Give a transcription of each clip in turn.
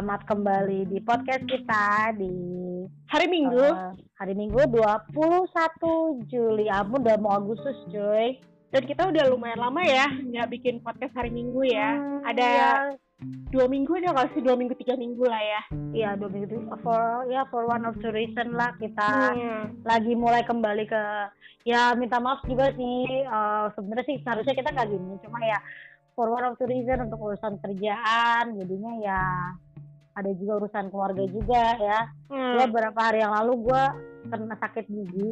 Selamat kembali di podcast kita di hari Minggu. Uh, hari Minggu 21 Juli. Ampun udah mau Agustus, cuy. Dan kita udah lumayan lama ya nggak bikin podcast hari Minggu ya. Hmm, Ada ya. dua minggu aja nggak sih dua minggu tiga minggu lah ya. Iya dua minggu for ya for one of the reason lah kita hmm. lagi mulai kembali ke ya minta maaf juga sih uh, sebenarnya sih seharusnya kita nggak gini cuma ya for one of the reason untuk urusan kerjaan jadinya ya ada juga urusan keluarga juga ya. Hmm. gue beberapa hari yang lalu gue kena sakit gigi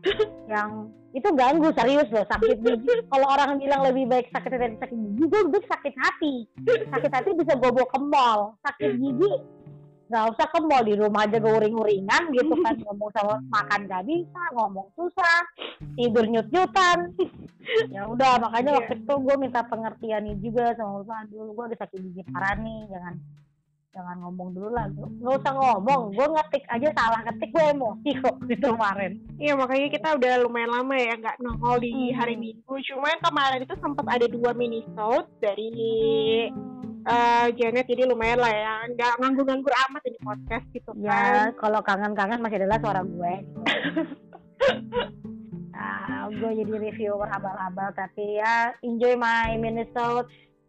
yang itu ganggu serius loh sakit gigi. Kalau orang bilang lebih baik sakit dari sakit gigi gue lebih sakit hati. Sakit hati bisa gue bawa ke mall sakit gigi nggak usah ke mall di rumah aja gue uring-uringan gitu kan ngomong sama makan gak bisa ngomong susah tidur nyut-nyutan. Ya udah makanya waktu itu gue minta pengertian juga sama Ulfa dulu gue ada sakit gigi parah nih jangan jangan ngomong dulu lah nggak usah ngomong. Gue ngetik aja salah ketik gue emosi kok itu kemarin. Iya makanya kita udah lumayan lama ya nggak nongol di hmm. hari minggu. Cuma kemarin itu sempat ada dua mini show dari uh, Janet. Jadi lumayan lah ya. Nggak nganggur-nganggur amat ini podcast gitu ya, kan. ya kalau kangen-kangen masih adalah suara gue. Nah gue jadi reviewer abal-abal tapi ya enjoy my mini show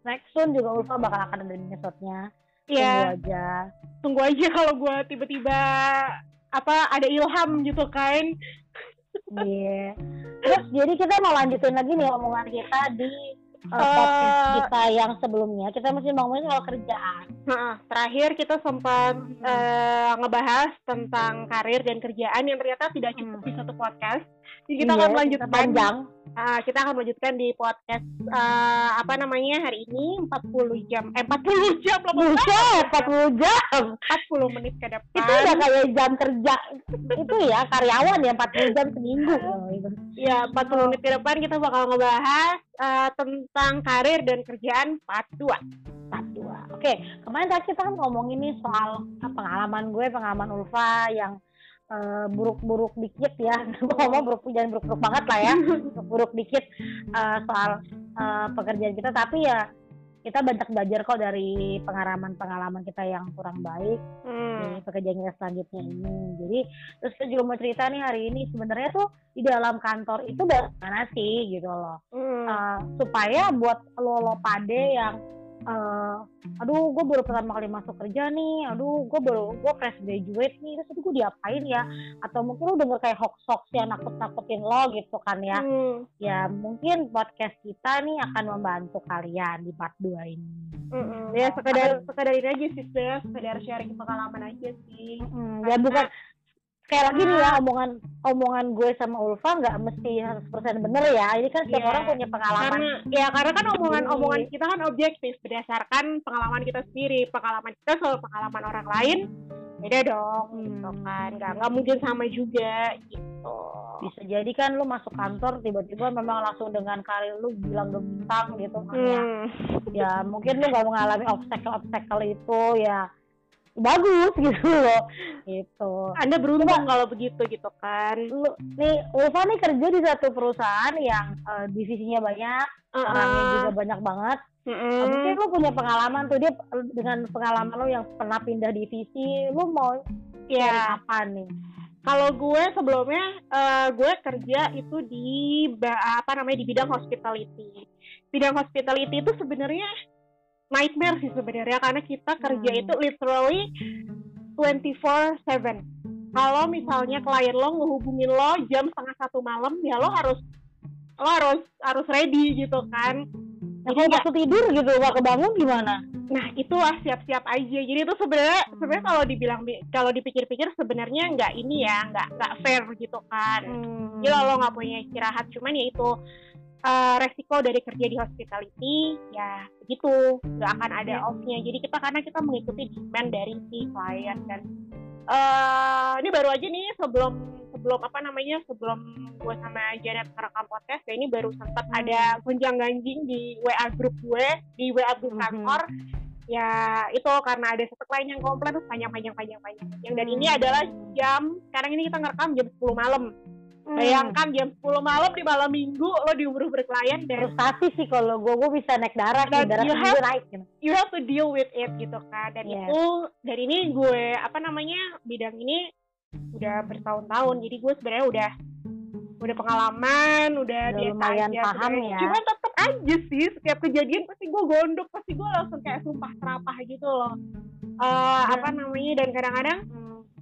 next soon juga Ulfa bakal akan ada mini Iya. Tunggu aja. Tunggu aja kalau gue tiba-tiba apa ada ilham gitu kan. Iya. Yeah. Terus jadi kita mau lanjutin lagi nih omongan kita di uh, podcast uh, kita yang sebelumnya. Kita masih ngomongin soal kerjaan. Uh, terakhir kita sempat uh, ngebahas tentang karir dan kerjaan yang ternyata tidak cukup hmm. di satu podcast. Jadi kita iya, akan lanjut panjang. Uh, kita akan melanjutkan di podcast uh, apa namanya hari ini 40 jam eh 40 jam loh Buset, 40 jam. 40 menit ke depan. Itu udah kayak jam kerja itu ya karyawan ya 40 jam seminggu. Ya 40 menit ke depan kita bakal ngebahas uh, tentang karir dan kerjaan part 2 part 2 oke kemarin tadi kita kan ngomongin nih soal pengalaman gue pengalaman Ulfa yang Eh, buruk-buruk uh, dikit ya ngomong buruk jangan buruk-buruk banget lah ya buruk-buruk dikit uh, soal uh, pekerjaan kita tapi ya kita banyak belajar kok dari pengalaman-pengalaman kita yang kurang baik hmm. di pekerjaan kita selanjutnya ini. Jadi terus kita juga mau cerita nih hari ini sebenarnya tuh di dalam kantor itu bagaimana sih gitu loh. Hmm. Uh, supaya buat lo lo pade yang uh, aduh gue baru pertama kali masuk kerja nih. Aduh gue baru gue fresh graduate nih. Terus itu gue diapain ya? Atau mungkin lo denger kayak hoax hoax yang nakut nakutin lo gitu kan ya? Hmm. ya mungkin podcast kita nih akan membantu kalian di part 2 ini. Hmm. ya sekedar sekedar ini aja sih sekedar sharing pengalaman aja sih. Hmm. ya bukan kayak lagi nih ya omongan omongan gue sama Ulfa nggak mesti 100% bener ya. Ini kan setiap yeah. orang punya pengalaman. Karena, ya karena kan omongan omongan kita kan objektif. Berdasarkan pengalaman kita sendiri. Pengalaman kita soal pengalaman orang lain beda dong hmm. gitu kan. Nggak nggak mungkin sama juga gitu. Bisa jadi kan lu masuk kantor tiba-tiba memang langsung dengan karir lu bilang gembang gitu kan ya. hmm. ya mungkin lu nggak mengalami obstacle obstacle itu ya bagus gitu loh. Gitu. Anda beruntung kalau begitu gitu kan. Lu nih Ulfa nih kerja di satu perusahaan yang uh, divisinya banyak uh -uh. orangnya juga banyak banget. Mm -hmm. mungkin lu punya pengalaman tuh dia dengan pengalaman lu yang pernah pindah divisi lu mau ya apa nih? Kalau gue sebelumnya uh, gue kerja itu di apa namanya di bidang hospitality. Bidang hospitality itu sebenarnya nightmare sih sebenarnya karena kita kerja hmm. itu literally 24/7. Kalau misalnya klien lo ngehubungin lo jam setengah satu malam, ya lo harus lo harus harus ready gitu kan. Nah, kalau waktu tidur gitu gak kebangun gimana? Nah itulah siap-siap aja. Jadi itu sebenarnya hmm. sebenarnya kalau dibilang kalau dipikir-pikir sebenarnya nggak ini ya nggak nggak fair gitu kan. Hmm. Jadi lo nggak punya istirahat. Cuman ya itu uh, resiko dari kerja di hospitality ya begitu nggak akan ada iya. off-nya jadi kita karena kita mengikuti demand dari si klien dan uh, ini baru aja nih sebelum sebelum apa namanya sebelum gue sama Janet merekam podcast ya ini baru sempat hmm. ada gonjang ganjing di WA grup gue di WA grup hmm. kantor hmm. ya itu karena ada satu klien yang komplain terus panjang panjang panjang panjang yang dan ini adalah jam sekarang ini kita ngerekam jam 10 malam Hmm. Bayangkan jam 10 malam di malam minggu lo diubur-ubur klien dan frustasi sih kalau gue gue bisa naik darah dan darah you have, naik gitu. You have to deal with it gitu kan. Dan yeah. itu dari ini gue apa namanya bidang ini udah bertahun-tahun. Jadi gue sebenarnya udah udah pengalaman, udah, udah biasa lumayan aja. paham ya. Cuma tetap aja sih setiap kejadian pasti gue gondok, pasti gue langsung kayak sumpah serapah gitu loh. Uh, apa namanya dan kadang-kadang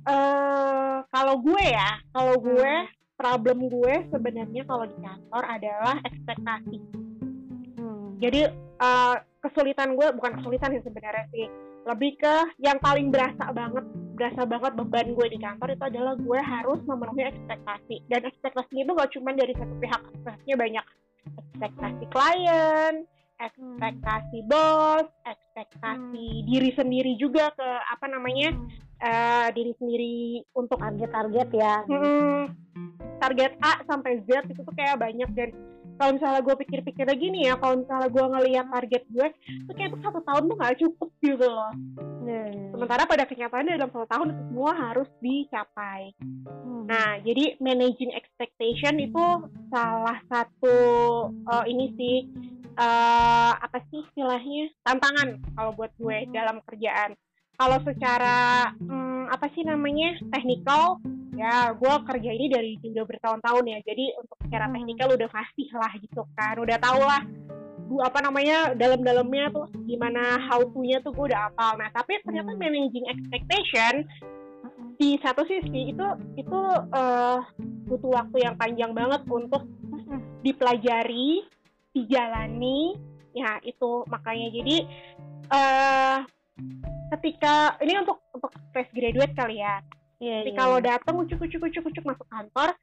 uh, kalau gue ya, kalau gue hmm problem gue sebenarnya kalau di kantor adalah ekspektasi. Hmm. Jadi uh, kesulitan gue bukan kesulitan sih sebenarnya sih, lebih ke yang paling berasa banget, berasa banget beban gue di kantor itu adalah gue harus memenuhi ekspektasi. Dan ekspektasi itu gak cuma dari satu pihak, ekspektasinya banyak. Ekspektasi klien, ekspektasi bos, ekspektasi hmm. diri sendiri juga ke apa namanya uh, diri sendiri untuk target-target ya. Hmm, target A sampai Z itu tuh kayak banyak dan kalau misalnya gue pikir-pikir lagi nih ya kalau misalnya gue ngeliat target gue tuh kayak tuh satu tahun tuh nggak cukup gitu loh hmm. sementara pada kenyataannya dalam satu tahun itu semua harus dicapai hmm. nah jadi managing expectation itu salah satu uh, ini sih uh, apa sih istilahnya tantangan kalau buat gue hmm. dalam kerjaan kalau secara hmm, apa sih namanya teknikal ya gue kerja ini dari udah bertahun-tahun ya. Jadi untuk secara hmm. teknikal udah pasti lah gitu kan. Udah tau lah bu apa namanya dalam-dalamnya tuh gimana how to-nya tuh gue udah apal nah tapi ternyata hmm. managing expectation di satu sisi itu itu uh, butuh waktu yang panjang banget untuk dipelajari dijalani. Ya itu makanya. Jadi uh, ketika ini untuk untuk fresh graduate kali ya Yeah, Tapi yeah. kalau iya. datang ucuk ucuk ucuk ucuk masuk kantor,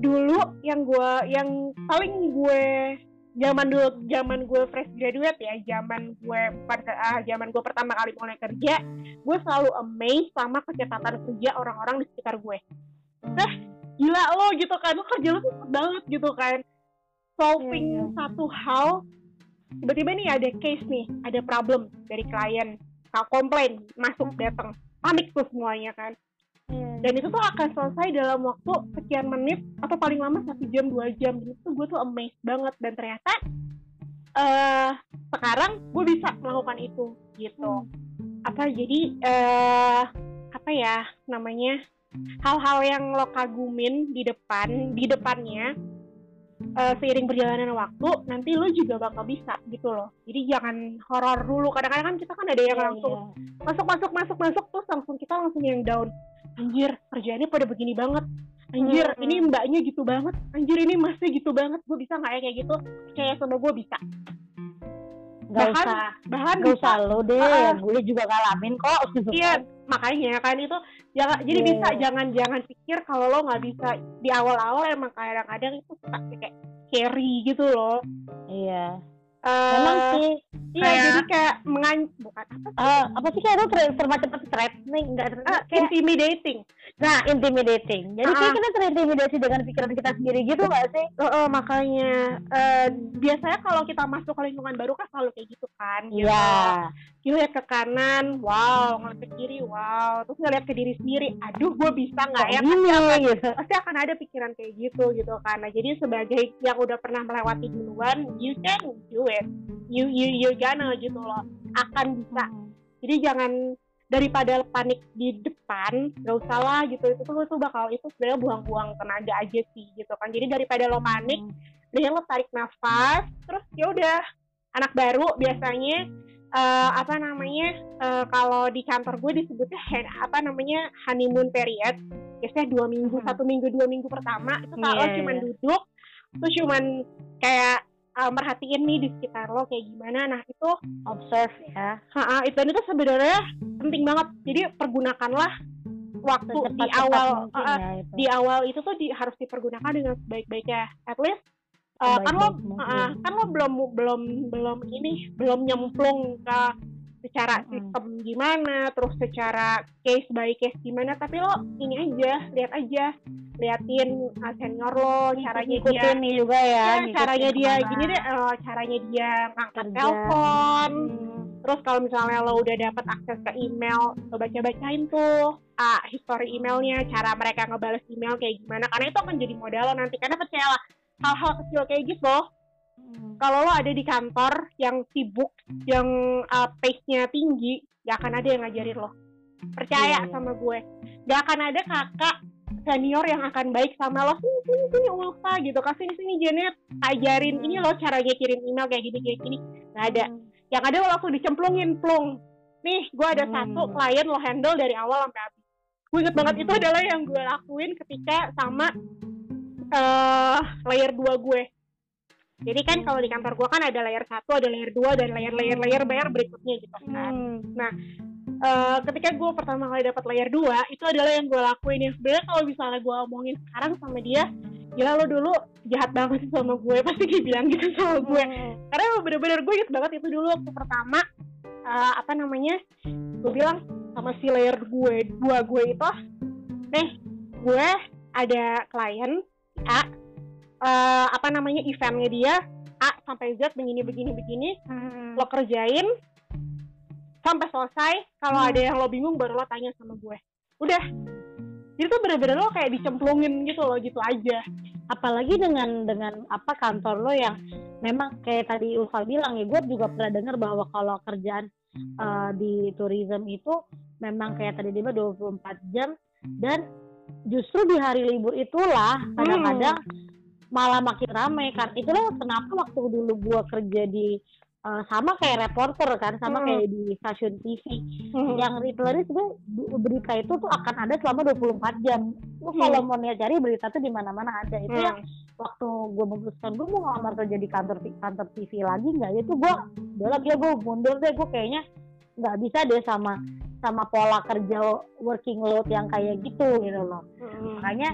dulu yang gue yang paling gue zaman dulu zaman gue fresh graduate ya zaman gue pada uh, zaman gue pertama kali mulai kerja gue selalu amazed sama kecepatan kerja orang-orang di sekitar gue nah gila lo gitu kan lo kerja lo cepet banget gitu kan solving yeah, yeah. satu hal tiba-tiba nih ada case nih ada problem dari klien komplain masuk datang panik tuh semuanya kan Hmm. Dan itu tuh akan selesai dalam waktu sekian menit atau paling lama satu jam dua jam gitu. Gue tuh amazed banget dan ternyata uh, sekarang gue bisa melakukan itu gitu. Hmm. Apa jadi uh, apa ya namanya hal-hal yang lo kagumin di depan di depannya uh, seiring perjalanan waktu nanti lo juga bakal bisa gitu loh. Jadi jangan horor dulu. Kadang-kadang kan kita kan ada yang yeah, langsung yeah. masuk masuk masuk masuk terus langsung kita langsung yang down. Anjir kerjaannya pada begini banget. Anjir hmm. ini mbaknya gitu banget. Anjir ini masnya gitu banget. Gue bisa nggak ya kayak gitu? Kayak sama gue bisa. Gak bahkan, usah. bahkan gak usah lo deh. Uh, gue juga ngalamin kok. Iya makanya kan itu jangan jadi yeah. bisa jangan jangan pikir kalau lo nggak bisa di awal-awal emang kadang-kadang itu kayak carry gitu loh iya Uh, Memang sih. Iya, kayak, jadi kayak mengan bukan apa sih? Uh, apa sih kayak itu semacam threatening, enggak uh, kayak intimidating. Nah, intimidating. Jadi uh, kayak kita terintimidasi dengan pikiran kita sendiri gitu nggak sih? Uh, uh, makanya uh, biasanya kalau kita masuk ke lingkungan baru kan selalu kayak gitu kan. Iya. Yeah. Lihat ke kanan, wow, ngeliat ke kiri, wow, terus ngeliat ke diri sendiri, aduh, gue bisa nggak ya? Pasti akan, gitu. pasti akan ada pikiran kayak gitu gitu kan. Nah, jadi sebagai yang udah pernah melewati duluan, you can do it you you you gonna gitu loh akan bisa hmm. jadi jangan daripada panik di depan gak usah lah gitu itu tuh itu bakal itu sebenarnya buang-buang tenaga aja sih gitu kan jadi daripada lo panik hmm. lo tarik nafas terus ya udah anak baru biasanya uh, apa namanya uh, kalau di kantor gue disebutnya hand, apa namanya honeymoon period biasanya dua minggu hmm. satu minggu dua minggu pertama itu kalau yeah. cuman iya. duduk terus cuman kayak uh, merhatiin nih di sekitar lo kayak gimana nah itu observe ya ha itu itu sebenarnya penting banget jadi pergunakanlah waktu di awal uh, ya, itu. di awal itu tuh di, harus dipergunakan dengan sebaik-baiknya at least uh, kan lo uh, kan lo belum belum belum ini belum nyemplung ke secara sistem gimana, terus secara case by case gimana, tapi lo ini aja, lihat aja, liatin uh, senior lo, caranya dia nih juga ya, ya caranya dia gini deh, uh, caranya dia ngangkat telepon, hmm terus kalau misalnya lo udah dapat akses ke email lo baca bacain tuh ah, history emailnya cara mereka ngebales email kayak gimana karena itu akan jadi modal lo nanti karena percayalah hal-hal kecil kayak gitu. Hmm. kalau lo ada di kantor yang sibuk yang uh, pace-nya tinggi gak akan ada yang ngajarin lo. Percaya yeah, sama gue. Gak akan ada kakak senior yang akan baik sama lo. Sini sini sini Ulfa gitu. Kasih sini sini Janet. Ajarin. Ini lo caranya kirim email kayak gini kayak gini. Nggak ada. Hmm. yang ada lo langsung dicemplungin plung. Nih gue ada hmm. satu klien lo handle dari awal sampai habis. Gue inget banget itu hmm. adalah yang gue lakuin ketika sama uh, layer 2 gue. Jadi kan kalau di kantor gue kan ada layer satu ada layer dua dan layer layer layer bayar berikutnya gitu kan. Hmm. nah uh, ketika gue pertama kali dapat layer 2 itu adalah yang gue lakuin. Yang sebenarnya kalau misalnya gue omongin sekarang sama dia gila lo dulu jahat banget sih sama gue pasti dia bilang gitu sama gue. Hmm. karena bener-bener gue inget banget itu dulu waktu pertama uh, apa namanya gue bilang sama si layer gue dua gue itu nih gue ada klien A uh, apa namanya eventnya dia? A sampai Z begini begini begini. Hmm. lo kerjain sampai selesai. Kalau hmm. ada yang lo bingung baru lo tanya sama gue. Udah. Jadi tuh bener-bener lo kayak dicemplungin gitu loh gitu aja. Apalagi dengan dengan apa kantor lo yang memang kayak tadi Ulfa bilang ya gue juga pernah dengar bahwa kalau kerjaan uh, di tourism itu memang kayak tadi dia 24 jam dan justru di hari libur itulah kadang-kadang hmm. malah makin ramai kan itulah kenapa waktu dulu gue kerja di uh, sama kayak reporter kan sama hmm. kayak di stasiun TV hmm. yang literally sebenarnya berita itu tuh akan ada selama 24 jam lu hmm. kalau mau niat cari berita tuh di mana-mana ada itu hmm. yang waktu gue memutuskan gue mau ngelamar kerja di kantor kantor TV lagi nggak itu gue udah lagi ya gue mundur deh gue kayaknya nggak bisa deh sama sama pola kerja working load yang kayak gitu gitu loh hmm. makanya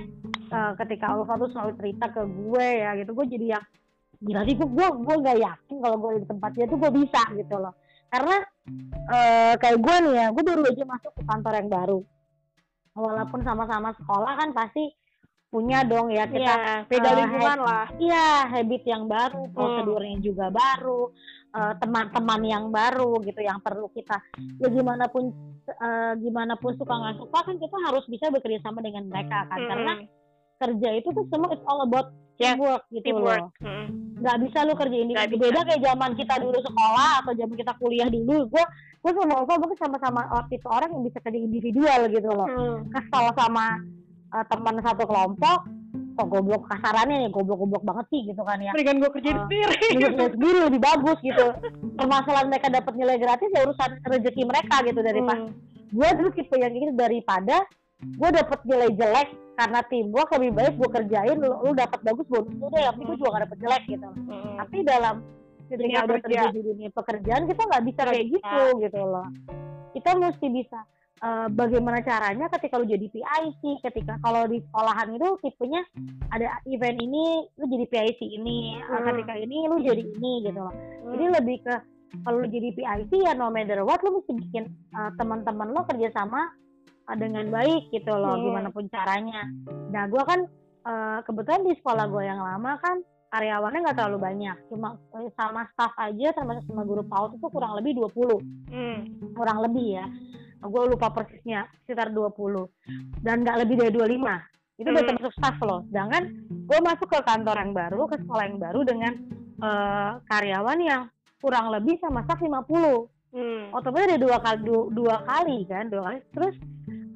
uh, ketika Alfa tuh selalu cerita ke gue ya gitu gue jadi yang gila sih gue gue gue nggak yakin kalau gue di tempatnya tuh gue bisa gitu loh karena uh, kayak gue nih ya gue baru aja masuk ke kantor yang baru walaupun sama-sama sekolah kan pasti punya dong ya kita ya, beda uh, lingkungan lah iya habit yang baru hmm. prosedurnya hmm. juga baru uh, teman-teman yang baru gitu yang perlu kita ya gimana pun uh, gimana pun suka nggak suka kan kita harus bisa bekerja sama dengan mereka kan hmm. karena kerja itu tuh semua it's all about yeah, teamwork gitu teamwork. loh. Hmm. Gak bisa lu kerja ini. Beda kayak zaman kita dulu sekolah atau zaman kita kuliah dulu. Gue gue sama Ova mungkin sama-sama tipe orang yang bisa kerja individual gitu loh. Hmm. Kesal sama uh, teman satu kelompok, kok goblok kasarannya nih goblok-goblok banget sih gitu kan ya. Mendingan gue kerja uh, sendiri. Kerja sendiri lebih bagus gitu. Permasalahan mereka dapat nilai gratis ya urusan rezeki mereka gitu daripada hmm. gue dulu tipe yang gitu daripada gue dapet nilai jelek karena teamwork lebih baik gue kerjain lu, lu dapat bagus bonus udah tapi gue juga gak dapet jelek gitu hmm. tapi dalam ketika udah di dunia pekerjaan kita nggak bisa kayak gitu gitu loh kita mesti bisa uh, bagaimana caranya ketika lu jadi PIC ketika kalau di sekolahan itu tipenya ada event ini lu jadi PIC ini hmm. ketika ini lu jadi ini gitu loh hmm. jadi lebih ke kalau lu jadi PIC ya no matter what lu mesti bikin uh, teman-teman lo kerjasama dengan baik gitu loh hmm. gimana pun caranya nah gue kan uh, kebetulan di sekolah gue yang lama kan karyawannya nggak terlalu banyak cuma sama staff aja termasuk sama guru PAUD itu kurang lebih 20 hmm. kurang lebih ya gue lupa persisnya sekitar 20 dan nggak lebih dari 25 itu udah hmm. termasuk staff loh. Sedangkan gue masuk ke kantor yang baru ke sekolah yang baru dengan uh, karyawan yang kurang lebih sama staff 50 hmm. otomatis ada dua kali dua, dua kali kan dua kali. Terus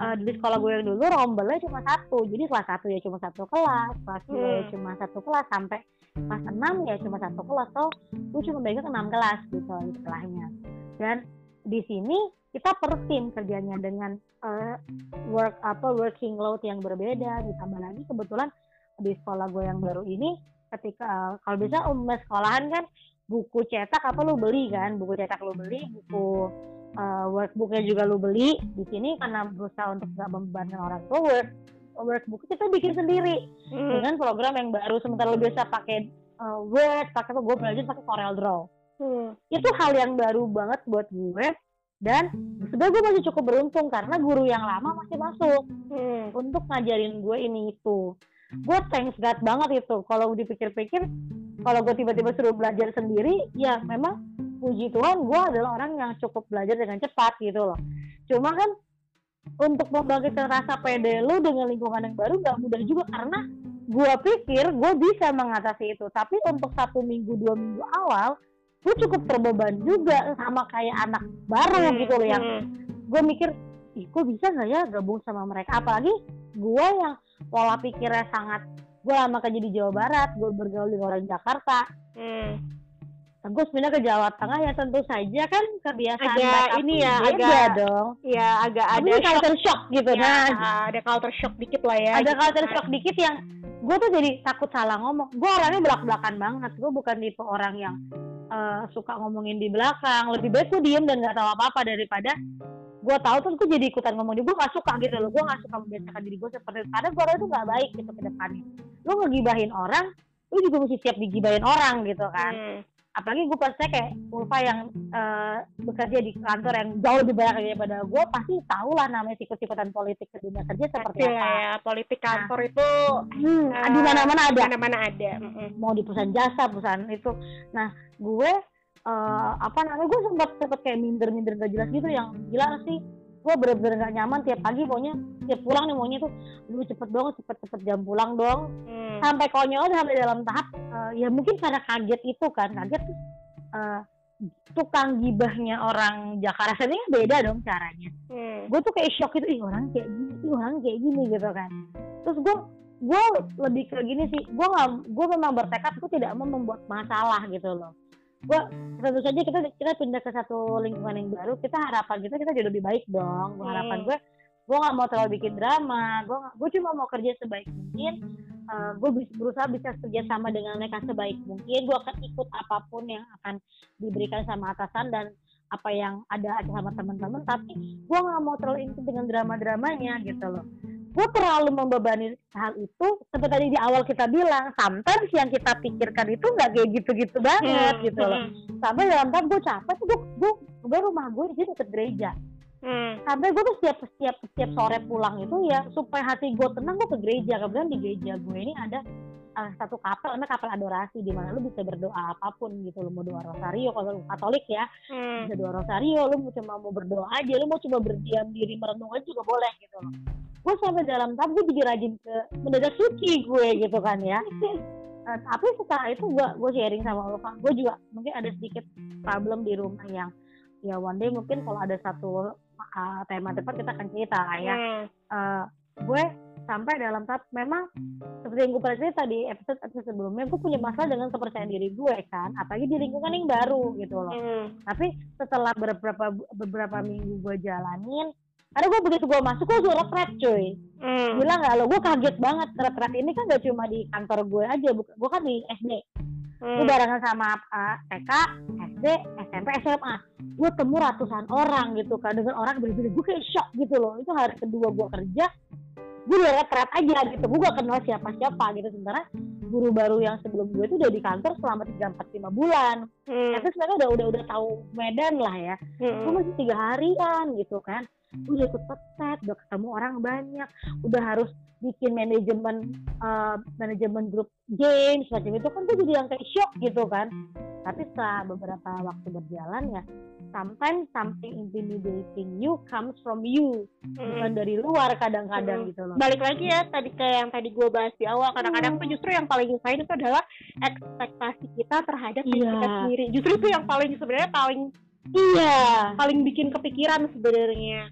uh, di sekolah gue yang dulu rombelnya cuma satu. Jadi kelas satu ya cuma satu kelas kelas dua ya hmm. cuma satu kelas sampai kelas enam ya cuma satu kelas. So gue cuma pegang enam kelas gitu istilahnya dan di sini kita per tim kerjanya dengan uh, work apa working load yang berbeda ditambah lagi kebetulan di sekolah gue yang baru ini ketika uh, kalau bisa um sekolahan kan buku cetak apa lu beli kan? Buku cetak lu beli buku uh, workbooknya juga lu beli. Di sini karena berusaha untuk nggak membebankan orang tua work workbook kita bikin sendiri. Hmm. dengan program yang baru sementara lu biasa pakai uh, Word pakai apa gue belajar pakai Corel Draw. Hmm. itu hal yang baru banget buat gue dan sebenarnya gue masih cukup beruntung karena guru yang lama masih masuk hmm. untuk ngajarin gue ini itu. Gue thanks God banget itu. Kalau dipikir-pikir kalau gue tiba-tiba suruh belajar sendiri ya memang puji Tuhan gue adalah orang yang cukup belajar dengan cepat gitu loh. Cuma kan untuk membangkitkan rasa pede lu dengan lingkungan yang baru gak mudah juga karena gue pikir gue bisa mengatasi itu. Tapi untuk satu minggu dua minggu awal gue cukup terbebani juga sama kayak anak baru hmm, gitu loh yang hmm. gue mikir ih kok bisa nggak ya gabung sama mereka apalagi gue yang pola pikirnya sangat gue lama kerja di Jawa Barat gue bergaul dengan orang Jakarta hmm gue pindah ke Jawa Tengah ya tentu saja kan kebiasaan agak ini ya agak dong ya agak ada shock. culture shock gitu ya, nah ada culture shock dikit lah ya ada gitu culture kan. shock dikit yang gue tuh jadi takut salah ngomong. Gue orangnya belak belakan banget. Gue bukan tipe orang yang uh, suka ngomongin di belakang. Lebih baik gue diem dan nggak tahu apa apa daripada gue tahu terus gue jadi ikutan ngomong di gue gak suka gitu loh. Gue gak suka membiasakan diri gue seperti itu. Karena gue orang itu gak baik gitu ke depannya. Lu ngegibahin orang lu juga mesti siap digibahin orang gitu kan. Hmm apalagi gue pasti kayak Ulfa yang uh, bekerja di kantor yang jauh lebih banyak daripada gue pasti tahu lah namanya sikut-sikutan politik ke dunia kerja seperti apa. ya politik nah. kantor nah, itu hmm, uh, di mana-mana ada. mana-mana ada mau di perusahaan jasa perusahaan itu. Nah gue uh, apa namanya gue sempat sempat kayak minder-minder gak jelas gitu yang gila sih gue bener-bener gak nyaman tiap pagi maunya tiap pulang nih maunya tuh lu cepet dong cepet cepet jam pulang dong hmm. sampai konyol sampai dalam tahap uh, ya mungkin karena kaget itu kan kaget uh, tukang gibahnya orang Jakarta ini beda dong caranya hmm. gue tuh kayak shock itu ih orang kayak gini ih orang kayak gini gitu kan terus gue gue lebih ke gini sih gue nggak gue memang bertekad gue tidak mau membuat masalah gitu loh gue tentu saja kita kita pindah ke satu lingkungan yang baru kita harapan kita kita jadi lebih baik dong. Gue harapan gue gue nggak mau terlalu bikin drama gue gue cuma mau kerja sebaik mungkin. Uh, gue bisa berusaha bisa kerja sama dengan mereka sebaik mungkin. Gue akan ikut apa pun yang akan diberikan sama atasan dan apa yang ada aja sama teman-teman. Tapi gue nggak mau terlalu intens dengan drama-dramanya gitu loh gue terlalu membebani hal itu seperti tadi di awal kita bilang sometimes yang kita pikirkan itu nggak kayak gitu-gitu banget hmm. gitu loh hmm. sampai dalam tahap gue capek tuh gue gue, gue rumah gue di sini deket gereja hmm. sampai gue tuh setiap setiap setiap sore pulang itu ya supaya hati gue tenang gue ke gereja kemudian di gereja gue ini ada uh, satu kapel namanya kapel adorasi di mana lu bisa berdoa apa pun gitu lu mau doa rosario kalau lu katolik ya hmm. bisa doa rosario lu mau cuma mau berdoa aja lu mau coba berdiam diri merenung aja juga boleh gitu loh gue sampai dalam tahap gue jadi rajin ke mendadak suci gue gitu kan ya uh, tapi setelah itu gue gue sharing sama Ulfa gue juga mungkin ada sedikit problem di rumah yang ya one day mungkin kalau ada satu uh, tema depan kita akan cerita lah ya hmm. uh, gue sampai dalam tahap memang seperti yang gue pernah cerita di episode episode sebelumnya gue punya masalah dengan kepercayaan diri gue kan apalagi di lingkungan yang baru gitu loh hmm. tapi setelah beberapa beberapa minggu gue jalanin karena gue begitu gue masuk gue sudah retret cuy. Hmm. bilang nggak lo? Gue kaget banget retret ini kan gak cuma di kantor gue aja gue kan di SD hmm. gue barengan sama uh, TK SD SMP SMA gue temu ratusan orang gitu kan dengan orang berbeda gue kayak shock gitu loh. Itu hari kedua gue kerja gue udah retret aja gitu. Gue gak kenal siapa siapa gitu. Sementara guru baru yang sebelum gue itu udah di kantor selama tiga empat lima bulan. Hmm. tapi sebenarnya udah udah udah tahu Medan lah ya. Hmm. gue masih tiga harian gitu kan. Udah ikut petet udah ketemu orang banyak. Udah harus bikin manajemen uh, manajemen grup game semacam itu kan gue jadi yang kayak shock gitu kan. Tapi setelah beberapa waktu berjalan ya sometimes something intimidating you comes from you hmm. bukan dari luar kadang-kadang hmm. gitu loh balik lagi ya tadi kayak yang tadi gue bahas di awal kadang-kadang hmm. tuh justru yang paling nyusahin itu adalah ekspektasi kita terhadap yeah. kita sendiri justru itu yang paling sebenarnya paling iya paling bikin kepikiran sebenarnya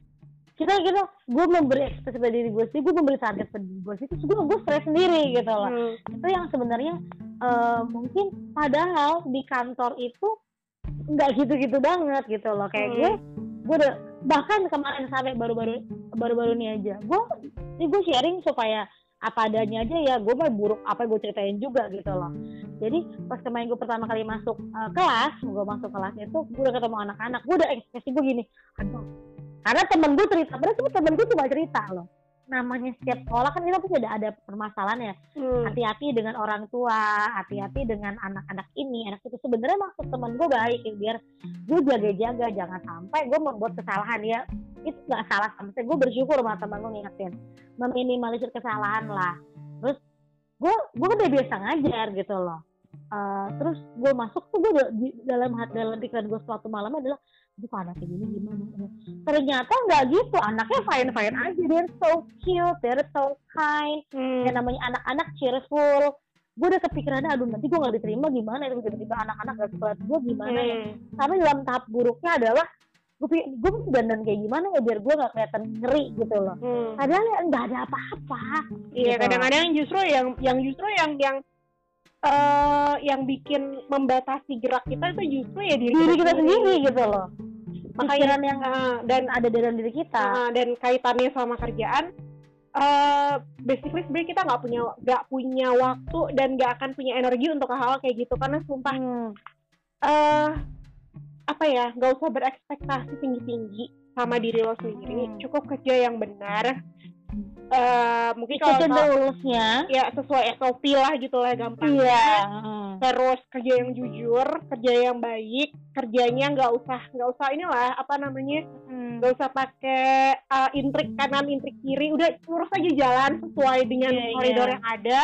kita kita gue memberi ekspresi pada diri gue sih gue memberi target pada diri gue sih terus gue gue stres sendiri gitu loh hmm. itu yang sebenarnya uh, mungkin padahal di kantor itu nggak gitu-gitu banget gitu loh. Kayak hmm. gue gue udah bahkan kemarin sampai baru-baru baru-baru ini aja gue ini gue sharing supaya apa adanya aja ya gue mau buruk apa gue ceritain juga gitu loh. Jadi pas kemarin gue pertama kali masuk uh, kelas gue masuk kelas itu gue udah ketemu anak-anak gue udah ekspresi gue gini aduh karena temen gue cerita berarti temen gue cuma cerita loh namanya setiap sekolah kan kita pasti ada ada permasalahan ya. Hmm. hati-hati dengan orang tua hati-hati dengan anak-anak ini anak itu. Sebenarnya maksud temen gue baik ya, biar gue jaga-jaga jangan sampai gue membuat kesalahan ya. Itu nggak salah sama sekali gue bersyukur sama temen gue ngingetin meminimalisir kesalahan lah. Terus gue gue udah biasa ngajar gitu loh. Uh, terus gue masuk tuh gue dalam dalam pikiran gue suatu malam adalah itu anaknya gini gimana? Ternyata nggak gitu. Anaknya fine fine aja. They're so cute they're so kind. Hmm. yang namanya anak-anak cheerful. Gue udah kepikiran aduh nanti gue nggak diterima gimana itu? Tiba-tiba anak-anak gak suka gue gimana ya? hmm. ya tapi dalam tahap buruknya adalah gue pikir gue mesti dandan kayak gimana ya biar gue gak kelihatan ngeri gitu loh. Hmm. padahal ya nggak ada apa-apa iya gitu. kadang-kadang justru yang yang justru yang yang uh, yang bikin membatasi gerak kita itu justru ya diri, diri kita, sendiri gitu loh pikiran yang uh, dan ada dalam diri kita uh, dan kaitannya sama kerjaan uh, basically sebenarnya kita nggak punya nggak punya waktu dan nggak akan punya energi untuk hal-hal kayak gitu karena sumpah hmm. uh, apa ya nggak usah berekspektasi tinggi tinggi sama diri lo sendiri hmm. cukup kerja yang benar uh, mungkin kalau rules-nya ya sesuai SOP lah gitu lah gampang iya. terus kerja yang jujur kerja yang baik kerjanya nggak usah nggak usah inilah apa namanya hmm. nggak hmm. usah pakai uh, intrik kanan intrik kiri udah lurus aja jalan sesuai dengan yeah, koridor yeah. yang ada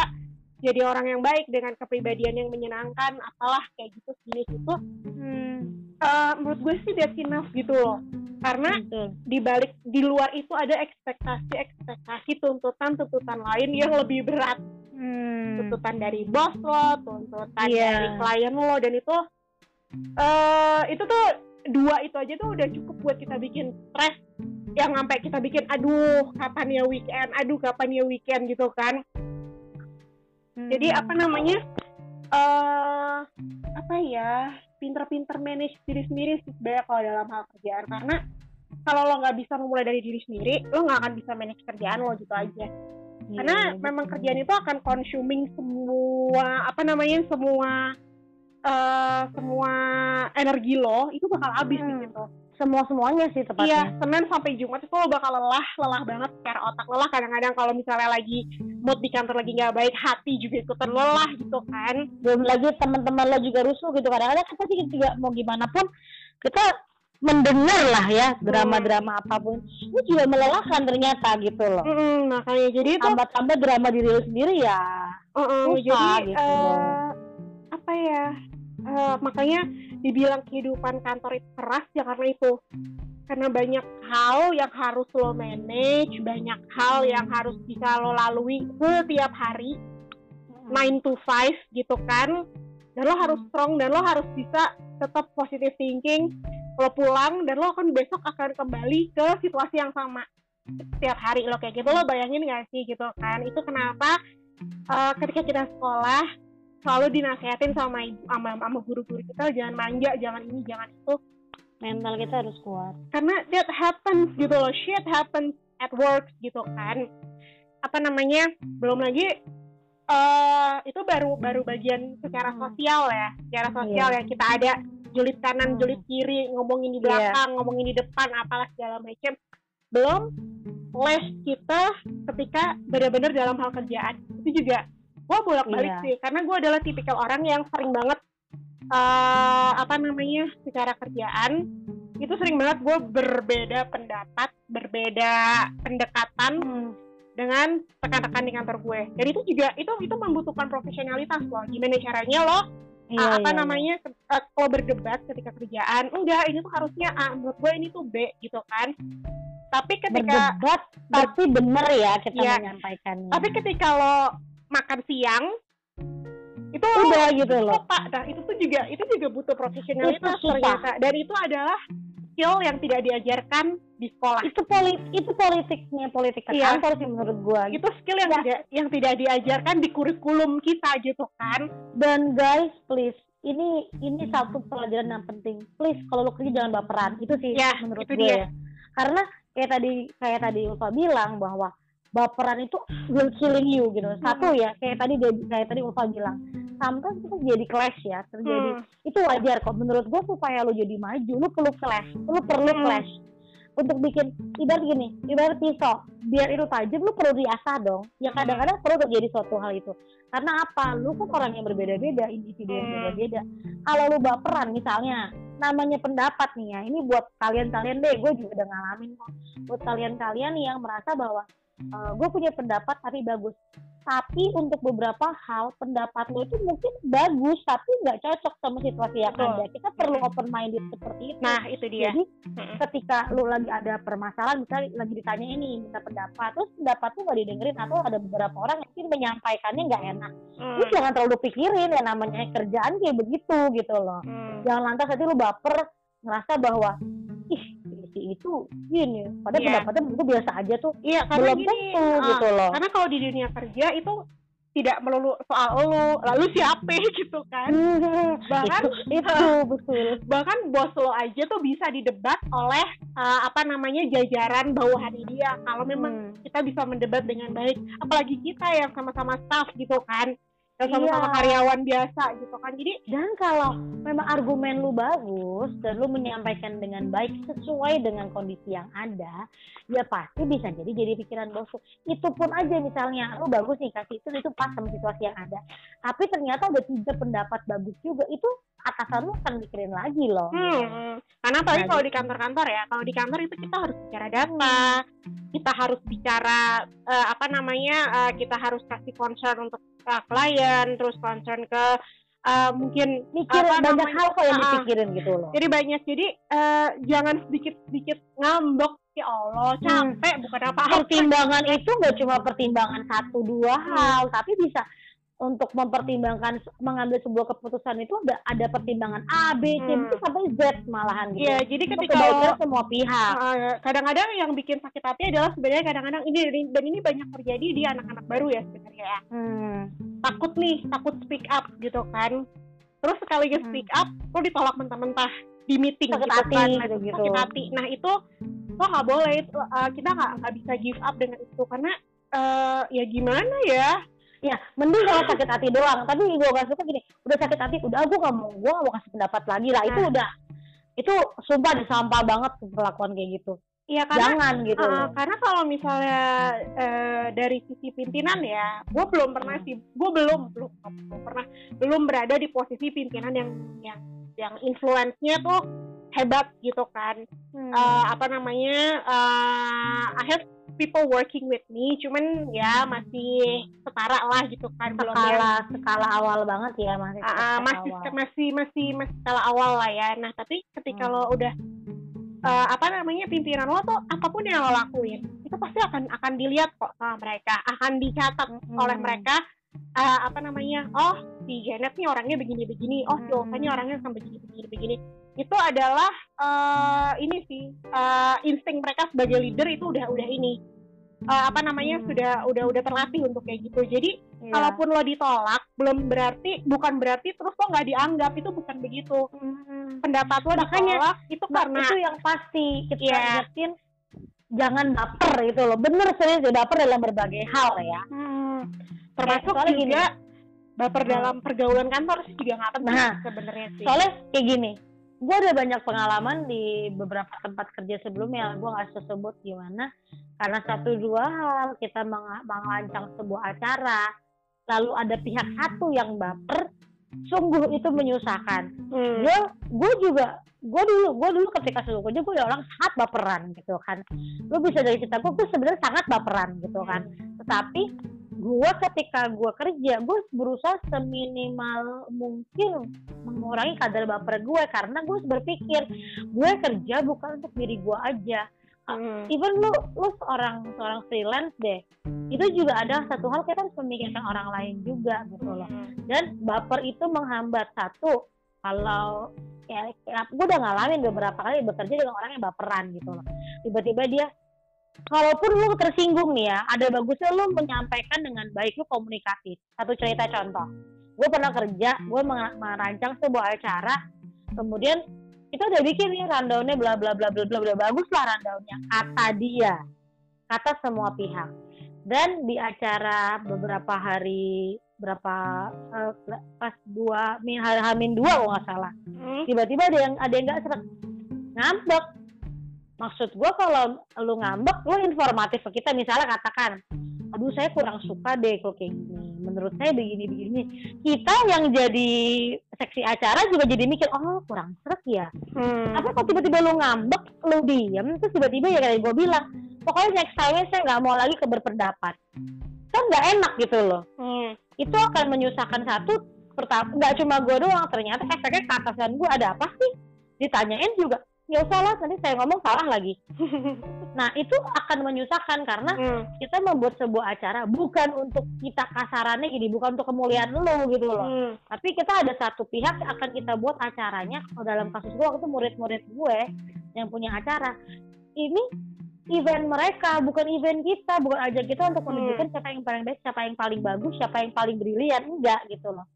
jadi orang yang baik dengan kepribadian yang menyenangkan apalah kayak gitu sini gitu hmm, uh, menurut gue sih that's enough gitu loh karena di balik di luar itu ada ekspektasi ekspektasi tuntutan tuntutan lain yang lebih berat hmm. tuntutan dari bos lo tuntutan yeah. dari klien lo dan itu uh, itu tuh dua itu aja tuh udah cukup buat kita bikin stres yang sampai kita bikin aduh kapan ya weekend aduh kapan ya weekend gitu kan Hmm. Jadi apa namanya? Uh, apa ya? Pinter-pinter manage diri sendiri sih sebenarnya kalau dalam hal kerjaan karena kalau lo nggak bisa memulai dari diri sendiri, lo nggak akan bisa manage kerjaan lo gitu aja. Hmm. Karena memang kerjaan itu akan consuming semua apa namanya semua uh, semua energi lo itu bakal habis hmm. gitu semua semuanya sih tepatnya. Iya, Senin sampai Jumat itu lo bakal lelah, lelah banget secara otak lelah. Kadang-kadang kalau misalnya lagi mood di kantor lagi nggak baik, hati juga ikutan lelah gitu kan. Belum lagi teman-teman lo juga rusuh gitu. Kadang-kadang kan pasti juga mau gimana pun kita mendengar lah ya drama-drama apa pun itu juga melelahkan ternyata gitu loh. Mm, makanya jadi itu tambah-tambah drama diri lo sendiri ya. Uh -uh, jadi gitu. Uh, apa ya? Uh, makanya dibilang kehidupan kantor itu keras ya karena itu. Karena banyak hal yang harus lo manage banyak hal yang harus bisa lo lalui setiap hari 9 to 5 gitu kan. Dan lo harus strong dan lo harus bisa tetap positive thinking lo pulang dan lo akan besok akan kembali ke situasi yang sama setiap hari. Lo kayak gitu lo bayangin gak sih gitu kan? Itu kenapa uh, ketika kita sekolah selalu dinasehatin sama ibu sama, sama guru-guru kita jangan manja jangan ini jangan itu mental kita harus kuat karena that happens gitu loh shit happens at work gitu kan apa namanya belum lagi uh, itu baru baru bagian secara hmm. sosial ya secara sosial yeah. ya kita ada julid kanan hmm. julid kiri ngomongin di iya. belakang yeah. ngomongin di depan apalah segala macam belum les kita ketika benar-benar dalam hal kerjaan itu juga gue bolak balik iya. sih karena gue adalah tipikal orang yang sering banget uh, apa namanya secara kerjaan itu sering banget gue berbeda pendapat berbeda pendekatan hmm. dengan rekan-rekan di kantor gue dan itu juga itu itu membutuhkan profesionalitas loh gimana caranya lo Iya, uh, apa iya. namanya uh, kalau berdebat ketika kerjaan enggak ini tuh harusnya A menurut gue ini tuh B gitu kan tapi ketika berdebat tapi bener ya kita ya, menyampaikannya tapi ketika lo makan siang itu udah gitu loh. pak nah itu tuh juga itu juga butuh profesionalitas ternyata. Dan itu adalah skill yang tidak diajarkan di sekolah. Itu politik itu politiknya politik iya. kantor sih menurut gua. Itu skill yang ya. tidak yang tidak diajarkan di kurikulum kita gitu kan. Dan guys please ini ini satu pelajaran yang penting. Please kalau lo kerja jangan baperan. Itu sih ya, menurut itu gue dia. ya. Karena kayak tadi kayak tadi Ulfa bilang bahwa baperan itu will killing you gitu. Satu ya kayak tadi dia kayak tadi Ulfa bilang. Sometimes kita jadi clash ya terjadi. Hmm. itu wajar kok. Menurut gue supaya lo jadi maju lo perlu clash. Lo perlu hmm. clash. Untuk bikin ibarat gini ibarat pisau. Biar itu tajam lo perlu diasah dong. Ya hmm. kadang-kadang perlu terjadi suatu hal itu. Karena apa? Lo kan orang yang berbeda-beda individu yang hmm. berbeda-beda. Kalau lo baperan misalnya namanya pendapat nih ya ini buat kalian-kalian deh gue juga udah ngalamin kok. Buat kalian-kalian yang merasa bahwa uh, eh, gue punya pendapat tapi bagus. Tapi untuk beberapa hal pendapat lo itu mungkin bagus tapi nggak cocok sama situasi yang Betul. ada. Kita perlu open minded seperti itu. Nah itu dia. Jadi hmm. ketika lo lagi ada permasalahan misalnya lagi ditanya ini minta pendapat terus pendapat tuh nggak didengerin atau ada beberapa orang yang mungkin menyampaikannya nggak enak. Lu jangan terlalu pikirin ya namanya kerjaan kayak begitu gitu loh. Hmm. jangan lantas nanti lu baper ngerasa bahwa itu gini pada yeah. pendapatnya itu biasa aja tuh. Iya karena belum gini, tentu uh, gitu loh. karena kalau di dunia kerja itu tidak melulu soal lo lalu siapa gitu kan. Bahkan itu, itu betul. bahkan bos lo aja tuh bisa didebat oleh uh, apa namanya jajaran bawahan dia. Kalau memang hmm. kita bisa mendebat dengan baik apalagi kita yang sama-sama staff gitu kan yang sama-sama iya. karyawan biasa gitu kan. Jadi dan kalau memang argumen lu bagus dan lu menyampaikan dengan baik sesuai dengan kondisi yang ada ya pasti bisa jadi jadi pikiran bos itu pun aja misalnya lu bagus nih kasih itu itu pas sama situasi yang ada. Tapi ternyata ada tiga pendapat bagus juga. Itu atasan lu akan mikirin lagi loh hmm, karena apalagi nah, kalau di kantor-kantor ya kalau di kantor itu kita harus bicara data kita harus bicara uh, apa namanya uh, kita harus kasih concern untuk uh, klien terus concern ke uh, mungkin mikir apa banyak namanya, hal kok yang dipikirin gitu loh jadi banyak jadi uh, jangan sedikit sedikit ngambek ya Allah hmm. capek hmm. bukan apa-apa pertimbangan itu nggak cuma pertimbangan satu dua hmm. hal tapi bisa untuk mempertimbangkan mengambil sebuah keputusan itu ada ada pertimbangan A, B, C, hmm. sampai Z malahan gitu. Iya, jadi ketika lo, semua pihak. kadang-kadang yang bikin sakit hati adalah sebenarnya kadang-kadang ini dan ini banyak terjadi di anak-anak baru ya sebenarnya ya. Hmm. Takut nih, takut speak up gitu kan. Terus sekali hmm. speak up, lo ditolak mentah-mentah di meeting sakit gitu hati, kan. gitu, gitu. sakit hati. Nah itu lo nggak boleh, uh, kita nggak bisa give up dengan itu karena uh, ya gimana ya ya mending kalau sakit hati doang tapi gue gak suka gini udah sakit hati udah gue gak mau gue gak mau kasih pendapat lagi lah itu nah. udah itu sumpah disampah banget perlakuan kayak gitu Iya karena Jangan, gitu. Uh, karena kalau misalnya uh, dari sisi pimpinan ya, gue belum pernah sih, gue belum belum belum pernah belum berada di posisi pimpinan yang yang yang influence-nya tuh hebat gitu kan. Hmm. Uh, apa namanya? Uh, I have people working with me cuman ya masih setara lah gitu kan skala skala awal banget ya masih uh, masih awal. masih masih masih skala awal lah ya nah tapi ketika hmm. lo udah uh, apa namanya pimpinan lo tuh apa pun yang lo lakuin itu pasti akan akan dilihat kok sama mereka akan dicatat hmm. oleh mereka uh, apa namanya oh si Janet nih orangnya begini-begini oh si Ova nih orangnya sama begini-begini-begini itu adalah uh, ini sih uh, insting mereka sebagai leader itu udah udah ini uh, apa namanya hmm. sudah udah udah terlatih untuk kayak gitu jadi yeah. kalaupun lo ditolak belum berarti bukan berarti terus lo nggak dianggap itu bukan begitu hmm. pendapat lo makanya ditolak, itu karena itu yang pasti kita yeah. ingetin jangan baper itu loh bener serius baper dalam berbagai hal ya hmm. termasuk juga gini, baper hmm. dalam pergaulan kantor sih juga nggak penting nah, sebenarnya sih soalnya kayak gini gue ada banyak pengalaman di beberapa tempat kerja sebelumnya gue nggak sebut gimana? Karena satu dua hal kita meng mengancang sebuah acara lalu ada pihak satu yang baper sungguh itu menyusahkan. Gue hmm. gue juga gue dulu gue dulu ketika sebelum kerja gue orang sangat baperan gitu kan. Lu bisa dari cerita gue gue sebenarnya sangat baperan gitu kan. Tetapi gue ketika gue kerja gue berusaha seminimal mungkin mengurangi kadar baper gue karena gue berpikir gue kerja bukan untuk diri gue aja hmm. even lu lu seorang seorang freelance deh itu juga ada satu hal kita harus memikirkan orang lain juga gitu loh hmm. dan baper itu menghambat satu kalau ya, ya gue udah ngalamin beberapa kali bekerja dengan orang yang baperan gitu loh tiba-tiba dia kalaupun lu tersinggung nih ya, ada bagusnya lu menyampaikan dengan baik, lu komunikatif. Satu cerita contoh, gue pernah kerja, gue merancang sebuah acara, kemudian kita udah bikin nih rundownnya bla bla bla bla bla bla bagus lah rundownnya kata dia, kata semua pihak. Dan di acara beberapa hari berapa uh, pas dua min hari hamin dua kalau nggak salah hmm. tiba-tiba ada yang ada yang nggak seret ngambek maksud gue kalau lu ngambek lu informatif ke kita misalnya katakan aduh saya kurang suka deh kalau kayak gini menurut saya begini begini kita yang jadi seksi acara juga jadi mikir oh kurang serak ya. Hmm. tapi kok tiba-tiba lu ngambek lu diem terus tiba-tiba ya kayak gue bilang pokoknya next time saya nggak mau lagi ke berpendapat. Kan nggak enak gitu loh. Hmm. itu akan menyusahkan satu pertama nggak cuma gue doang ternyata efeknya ke atasan gue ada apa sih? Ditanyain juga ya usah lah nanti saya ngomong salah lagi nah itu akan menyusahkan karena hmm. kita membuat sebuah acara bukan untuk kita kasarannya gini bukan untuk kemuliaan lo gitu loh hmm. tapi kita ada satu pihak yang akan kita buat acaranya kalau dalam kasus gue waktu itu murid-murid gue yang punya acara ini event mereka bukan event kita bukan aja kita untuk menunjukkan hmm. siapa yang paling baik siapa yang paling bagus siapa yang paling brilian enggak gitu loh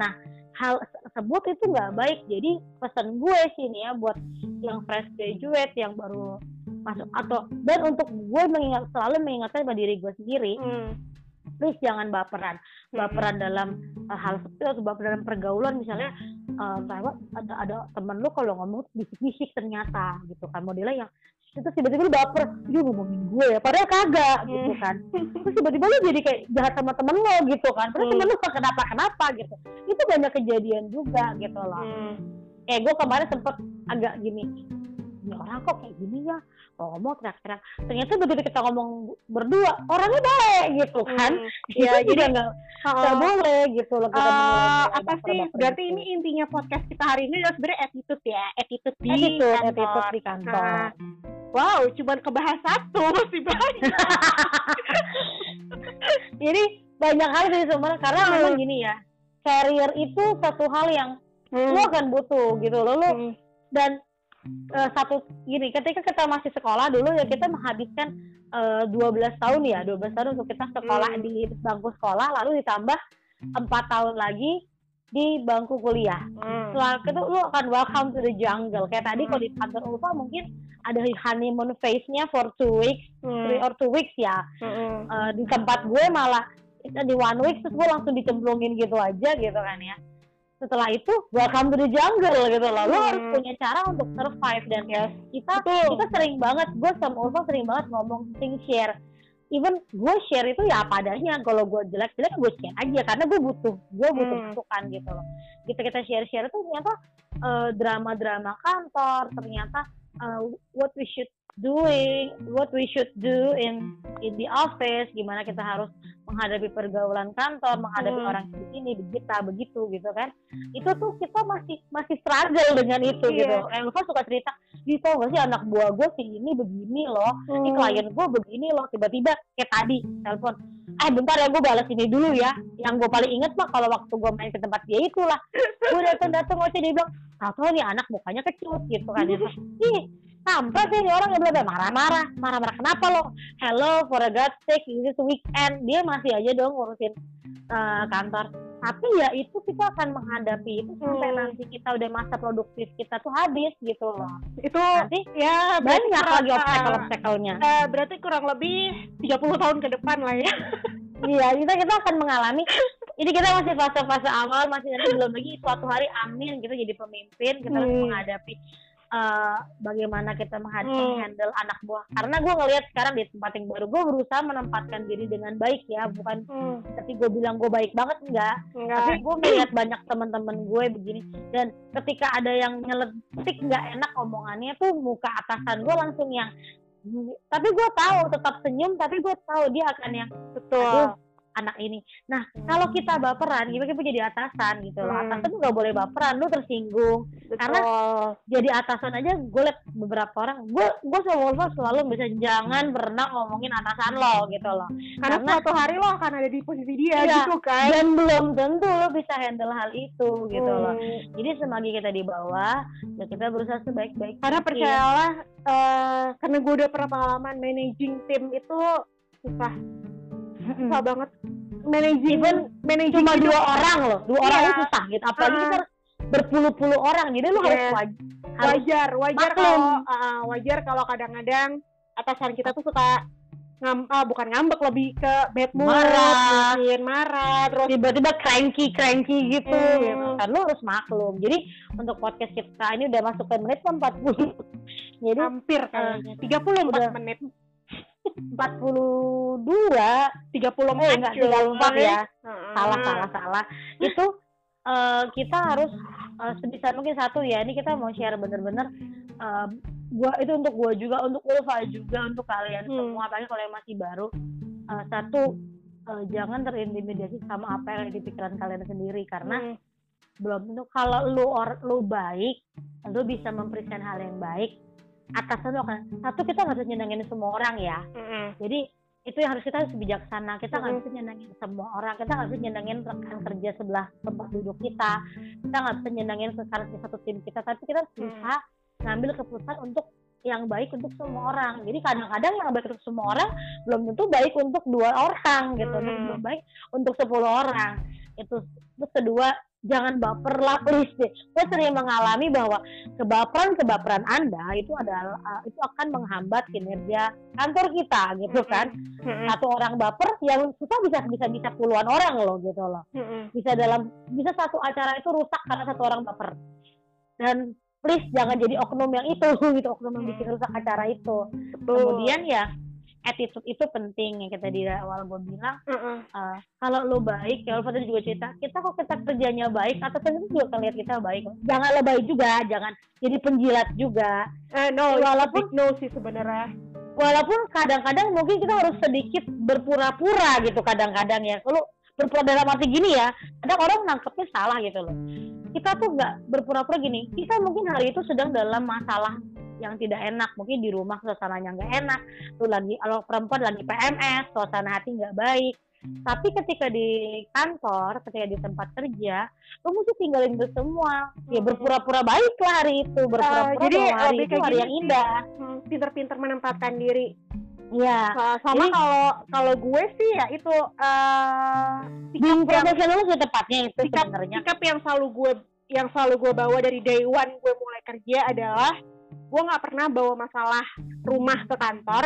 nah hal tersebut itu nggak baik jadi pesan gue sih nih ya buat yang fresh graduate yang baru masuk atau dan untuk gue mengingat selalu mengingatkan pada diri gue sendiri hmm. please jangan baperan hmm. baperan dalam uh, hal seperti atau baperan dalam pergaulan misalnya uh, ada ada temen lu kalau ngomong bisik-bisik ternyata gitu kan modelnya yang itu tiba-tiba lu baper dia ngomongin gue ya padahal kagak hmm. gitu kan terus tiba-tiba lu jadi kayak jahat sama temen lo gitu kan terus hmm. temen lu kenapa kenapa gitu itu banyak kejadian juga gitu loh hmm. eh gue kemarin sempet agak gini ini orang kok kayak gini ya ngomong teriak-teriak ternyata begitu kita ngomong berdua orangnya baik gitu kan hmm. ya jadi nggak nggak boleh gitu loh kita uh, apa sih berarti ini intinya podcast kita hari ini adalah sebenarnya attitude ya attitude di attitude, kantor. attitude di kantor nah, wow cuman kebahas satu masih banyak jadi banyak hal sih sebenarnya karena hmm. memang gini ya career itu satu hal yang hmm. lo akan butuh gitu loh lo hmm. dan uh, satu gini ketika kita masih sekolah dulu ya kita menghabiskan uh, eh, 12 tahun ya 12 tahun untuk kita sekolah hmm. di bangku sekolah lalu ditambah empat tahun lagi di bangku kuliah. Hmm. Setelah itu lu akan welcome to the jungle. Kayak tadi hmm. kalau di kantor Ulfa mungkin ada honeymoon phase-nya for two weeks, hmm. three or two weeks ya. Hmm. Uh, di tempat gue malah di one week terus gue langsung dicemplungin gitu aja gitu kan ya setelah itu welcome to the jungle gitu loh lo hmm. harus punya cara untuk survive dan yes. kita Betul. kita sering banget gue sama Ulfa sering banget ngomong sing share even gue share itu ya apa adanya kalau gue jelek jelek gue share aja karena gue butuh gue butuh hmm. masukan gitu loh kita kita share share itu ternyata uh, drama drama kantor ternyata uh, what we should doing what we should do in in the office. Gimana kita harus menghadapi pergaulan kantor menghadapi hmm. orang di sini begitu begitu gitu kan. Itu tuh kita masih masih struggle dengan itu yeah. gitu. Lupa suka cerita di tau gak sih anak buah gue sih ini begini loh. Hmm. ini klien gue begini loh. Tiba-tiba kayak tadi telepon eh bentar ya gue balas ini dulu ya. Yang gue paling inget mah kalau waktu gue main ke tempat dia itulah. Gue datang datang ngoceh dia bilang tahu nih anak mukanya kecut gitu kan. Ya ih sampai sih orang yang bilang marah-marah marah-marah. Kenapa lo? Hello for a god sake this weekend. Dia masih aja dong ngurusin uh, kantor. Tapi ya itu kita akan menghadapi itu sampai hmm. nanti kita udah masa produktif kita tuh habis gitu loh. Itu nanti ya banyak lagi obstacle obstacle-nya uh, berarti kurang lebih 30 tahun ke depan lah ya. Iya kita kita akan mengalami. Ini kita masih fase-fase awal masih nanti belum lagi suatu hari amin kita jadi pemimpin kita hmm. harus menghadapi uh, bagaimana kita menghadapi hmm. handle anak buah karena gue ngelihat sekarang di tempat yang baru gue berusaha menempatkan diri dengan baik ya bukan hmm. tapi gue bilang gue baik banget enggak, enggak. tapi gue melihat banyak teman-teman gue begini dan ketika ada yang nyeletik nggak enak omongannya tuh muka atasan gue langsung yang tapi gue tahu tetap senyum tapi gue tahu dia akan yang betul anak ini. Nah, hmm. kalau kita baperan, gimana kita jadi atasan gitu loh. Hmm. Atasan tuh nggak boleh baperan, lu tersinggung. Betul. Karena jadi atasan aja gue liat beberapa orang, gue gue Wolfa selalu bisa jangan pernah ngomongin atasan lo gitu loh. Karena, Karena suatu hari lo akan ada di posisi dia iya, gitu kan. Dan belum tentu lo bisa handle hal itu gitu hmm. loh. Jadi semagi kita di bawah, ya kita berusaha sebaik-baik. Karena percayalah, uh, karena gue udah pernah pengalaman managing tim itu susah susah banget. Managing even managing cuma dua orang loh. Dua yeah. orang itu susah gitu. Apalagi uh. kita berpuluh-puluh orang jadi lu yeah. harus wajar wajar kalau uh, wajar kalau kadang-kadang atasan kita tuh suka ngam ah, bukan ngambek lebih ke bad mood marah. mungkin marah terus tiba-tiba cranky cranky gitu. Hmm. gitu kan lu harus maklum. Jadi untuk podcast kita ini udah masuk ke menit 40 jadi hampir kayaknya. tiga puluh empat menit empat puluh dua tiga puluh eh enggak tiga puluh empat ya. Salah salah salah. Itu uh, kita harus uh, sebisa mungkin satu ya. Ini kita mau share bener-bener uh, gua itu untuk gua juga untuk Ulfa juga untuk kalian hmm. semua apalagi kalau yang masih baru. Uh, satu uh, jangan terintimidasi sama apa yang ada di pikiran kalian sendiri karena hmm. belum tentu kalau lu or lu baik lu bisa mempresent hal yang baik atasan lu akan satu kita nggak bisa nyenengin semua orang ya hmm. jadi itu yang harus kita harus bijaksana kita nggak hmm. bisa nyenengin semua orang kita nggak bisa nyenengin rekan kerja sebelah tempat duduk kita kita nggak bisa nyenengin sekarang di satu tim kita tapi kita harus bisa ngambil keputusan untuk yang baik untuk semua orang. Jadi kadang-kadang yang baik untuk semua orang belum tentu baik untuk dua orang gitu, hmm. belum baik untuk sepuluh orang. Itu terus kedua jangan baper lah please deh. Gue sering mengalami bahwa kebaperan-kebaperan Anda itu adalah uh, itu akan menghambat kinerja kantor kita gitu kan. Satu orang baper yang susah bisa bisa bisa puluhan orang loh gitu loh. Bisa dalam bisa satu acara itu rusak karena satu orang baper. Dan please jangan jadi oknum yang itu gitu oknum yang bikin rusak acara itu kemudian ya attitude itu penting yang kita di awal gue bilang. Uh-uh. uh, kalau lo baik ya Alfa juga cerita kita kok kita kerjanya baik atau itu juga akan lihat kita baik. Jangan lebay juga jangan jadi penjilat juga. Uh, no walaupun no sih sebenarnya. Walaupun kadang-kadang mungkin kita harus sedikit berpura-pura gitu kadang-kadang ya. Kalau berpura dalam arti gini ya kadang orang nangkepnya salah gitu loh. Kita tuh nggak berpura-pura gini kita mungkin hari itu sedang dalam masalah yang tidak enak mungkin di rumah suasananya nggak enak tuh lagi kalau perempuan lagi PMS suasana hati nggak baik. Tapi ketika di kantor ketika di tempat kerja lo mesti tinggalin itu semua. Ya hmm. berpura-pura baik lah hari itu berpura-pura uh, jadi hari itu hari yang indah. Hmm, pinter-pinter menempatkan diri Iya. Uh, sama kalau kalau gue sih ya itu uh, sikap profesional tepatnya itu sikap, sebenarnya. Sikap yang selalu gue yang selalu gue bawa dari day one gue mulai kerja adalah gue nggak pernah bawa masalah rumah ke kantor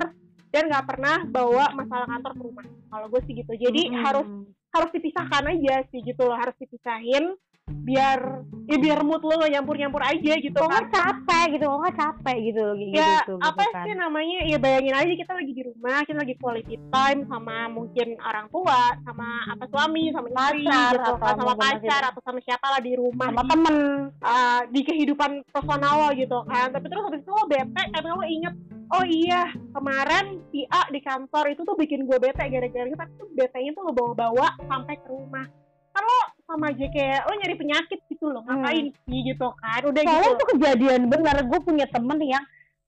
dan nggak pernah bawa masalah kantor ke rumah. Kalau gue sih gitu. Jadi hmm. harus harus dipisahkan aja sih gitu loh harus dipisahin biar ya biar mood lo gak nyampur-nyampur aja gitu kok kan. capek gitu kok capek gitu gitu ya gitu, apa gitu kan. sih namanya? Ya bayangin aja kita lagi di rumah kita lagi quality time sama mungkin orang tua sama apa suami sama istri pacar, gitu kan sama pacar atau sama siapa lah di rumah. Sama temen. Uh, di kehidupan personal lo gitu kan. Tapi terus habis itu lo bete karena lo inget oh iya kemarin si A di kantor itu tuh bikin gue bete gara-gara tapi tuh betenya tuh lo bawa-bawa sampai ke rumah. Kan lo sama aja kayak lo nyari penyakit gitu loh ngapain hmm. sih? gitu kan udah Soalnya gitu. itu kejadian benar gue punya temen yang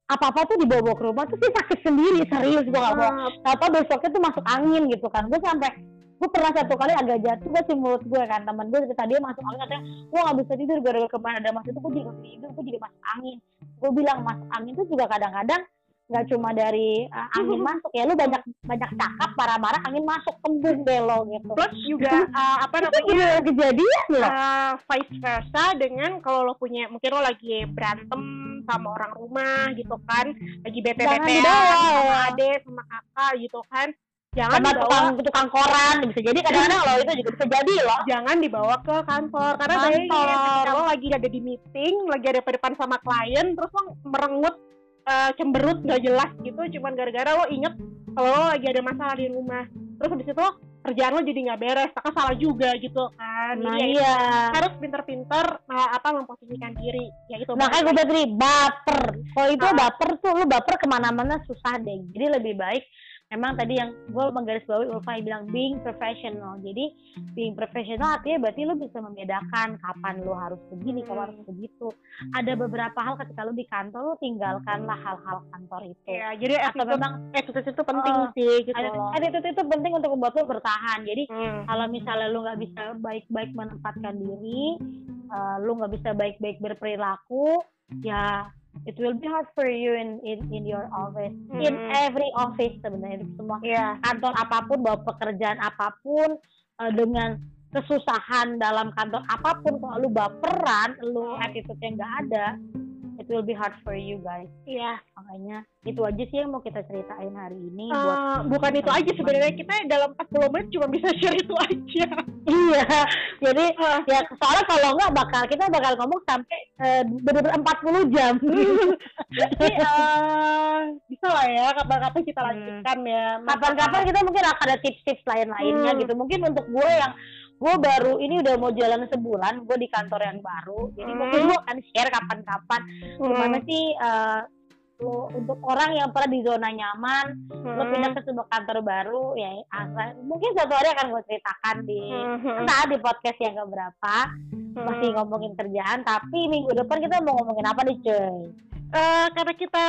apa-apa tuh dibawa ke rumah tuh sih sakit sendiri serius gue gak bohong hmm. apa besoknya tuh masuk angin gitu kan gue sampai gue pernah satu kali agak jatuh gue sih mulut gue kan teman gue cerita dia masuk angin katanya gue gak bisa tidur gara-gara kemarin ada mas itu gue jadi tidur gue jadi masuk angin. Gue bilang masuk angin tuh juga kadang-kadang nggak cuma dari uh, angin masuk ya lu banyak banyak cakap marah-marah angin masuk kembung deh lo gitu. Plus juga uh, apa namanya kejadian loh. uh, vice versa dengan kalau lo punya mungkin lo lagi berantem sama orang rumah gitu kan lagi bete bete sama ade sama kakak gitu kan. Jangan sama tukang tukang koran bisa jadi kadang-kadang lo itu juga bisa jadi lo jangan dibawa ke kantor karena kantor. ketika lo lagi ada di meeting lagi ada depan sama klien terus lo merengut uh, cemberut nggak jelas gitu cuman gara-gara lo inget kalau lo lagi ada masalah di rumah. Terus habis itu kerjaan lo jadi nggak beres maka salah juga gitu kan. Nah jadi, ya, iya. harus pinter-pinter uh, apa memposisikan diri. Ya itu makanya gue tadi baper. Kalau itu uh, baper tuh lo baper ke mana-mana susah deh. Jadi lebih baik memang tadi yang gue menggarisbawahi Ulfa bilang being professional. Jadi being professional artinya berarti lo bisa membedakan kapan lo harus begini kapan harus begitu. Ada beberapa hal ketika lo di kantor lo tinggalkanlah hal-hal kantor itu. Ya jadi atau memang attitude itu penting uh, sih gitu attitude itu penting untuk membuat lo bertahan. Jadi hmm. kalau misalnya lo nggak bisa baik-baik menempatkan diri uh, lo nggak bisa baik-baik berperilaku ya it will be hard for you in in, in your office hmm. in every office sebenarnya semua yeah. kantor apa pun bawa pekerjaan apa pun uh, dengan kesusahan dalam kantor apa pun kalau lu baperan lu attitude yang nggak ada will be hard for you guys. Iya. Makanya itu aja sih yang mau kita ceritain hari ini. Uh, buat bukan itu aja sebenarnya kita dalam 40 menit cuma bisa share itu aja. iya. Jadi uh. ya soalnya kalau nggak bakal kita bakal ngomong sampai uh, benar-benar 40 jam. Jadi uh, bisa lah ya kapan-kapan kita hmm. lanjutkan hmm. ya. Kapan-kapan kita mungkin akan ada tips-tips lain-lainnya hmm. gitu. Mungkin untuk gue yang gue baru ini udah mau jalan sebulan gue di kantor yang baru jadi hmm. mungkin gue akan share kapan-kapan hmm. gimana sih uh, lo untuk orang yang pernah di zona nyaman hmm. lo pindah ke sebuah kantor baru ya asal, mungkin suatu hari akan gue ceritakan di hmm. entah di podcast yang keberapa hmm. masih ngomongin kerjaan tapi minggu depan kita mau ngomongin apa nih cuy uh, karena kita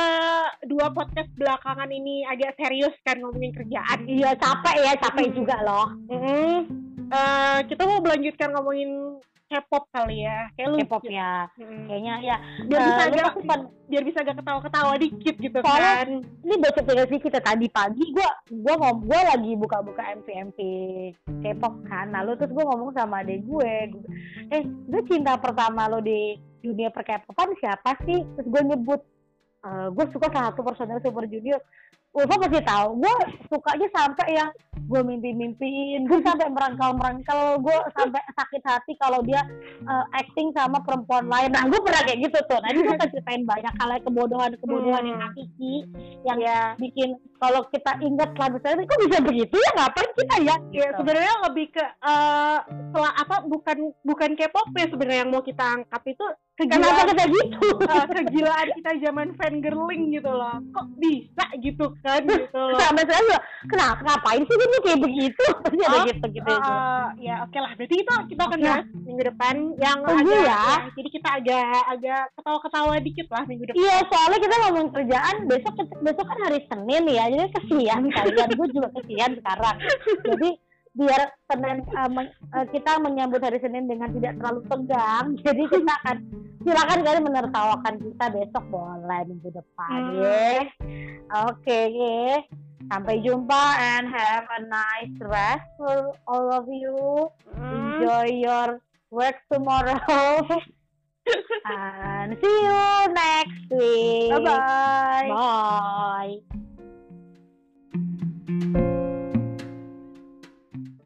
dua podcast belakangan ini agak serius kan ngomongin kerjaan. Iya capek ya, capek hmm. juga loh. Mm uh, kita mau melanjutkan ngomongin K-pop kali ya, kayak K-pop ya, hmm. kayaknya ya. Biar uh, bisa agak kan, biar bisa agak ketawa-ketawa dikit gitu Soalnya, kan. Ini bocor sih kita tadi pagi, gue gue ngom gue lagi buka-buka MP MP K-pop kan, lalu terus gue ngomong sama adek gue, eh gue cinta pertama lo di dunia perkepopan siapa sih? Terus gue nyebut, uh, gue suka salah satu personel Super Junior. Ulfa pasti tahu, gue sukanya sampai yang gue mimpi-mimpiin. Gue sampai merangkal-merangkal gue sampai sakit hati kalau dia uh, acting sama perempuan lain. Nah gue pernah kayak gitu tuh. Ini gue akan ceritain banyak hal kebodohan-kebodohan hmm. yang hakiki yang ya bikin kalau kita ingat lagu saya kok bisa begitu ya? Ngapain kita ya? Gitu. ya sebenarnya lebih ke uh, setelah apa bukan bukan K-pop ya sebenarnya yang mau kita angkat itu kegilaan kita gitu? uh, kegilaan kita zaman fangirling gitu loh. Kok bisa gitu kan gitu loh. Sampai saya kenapa ngapain sih ini kayak begitu? Ada oh, gitu gitu uh, ya oke okay lah. Berarti itu kita akan bahas ya. minggu depan yang oh, agak ya. ya jadi kita agak agak ketawa-ketawa dikit lah minggu depan. Iya soalnya kita ngomong kerjaan besok besok kan hari Senin ya jadi kesian kalian gue juga kesian sekarang. Jadi biar Senin uh, men, uh, kita menyambut hari Senin dengan tidak terlalu tegang jadi kita akan silakan kalian menertawakan kita besok boleh minggu depan hmm. ya oke okay, sampai jumpa and have a nice rest for all of you. Hmm. enjoy your work tomorrow. And see you next week. Bye bye bye Thank you.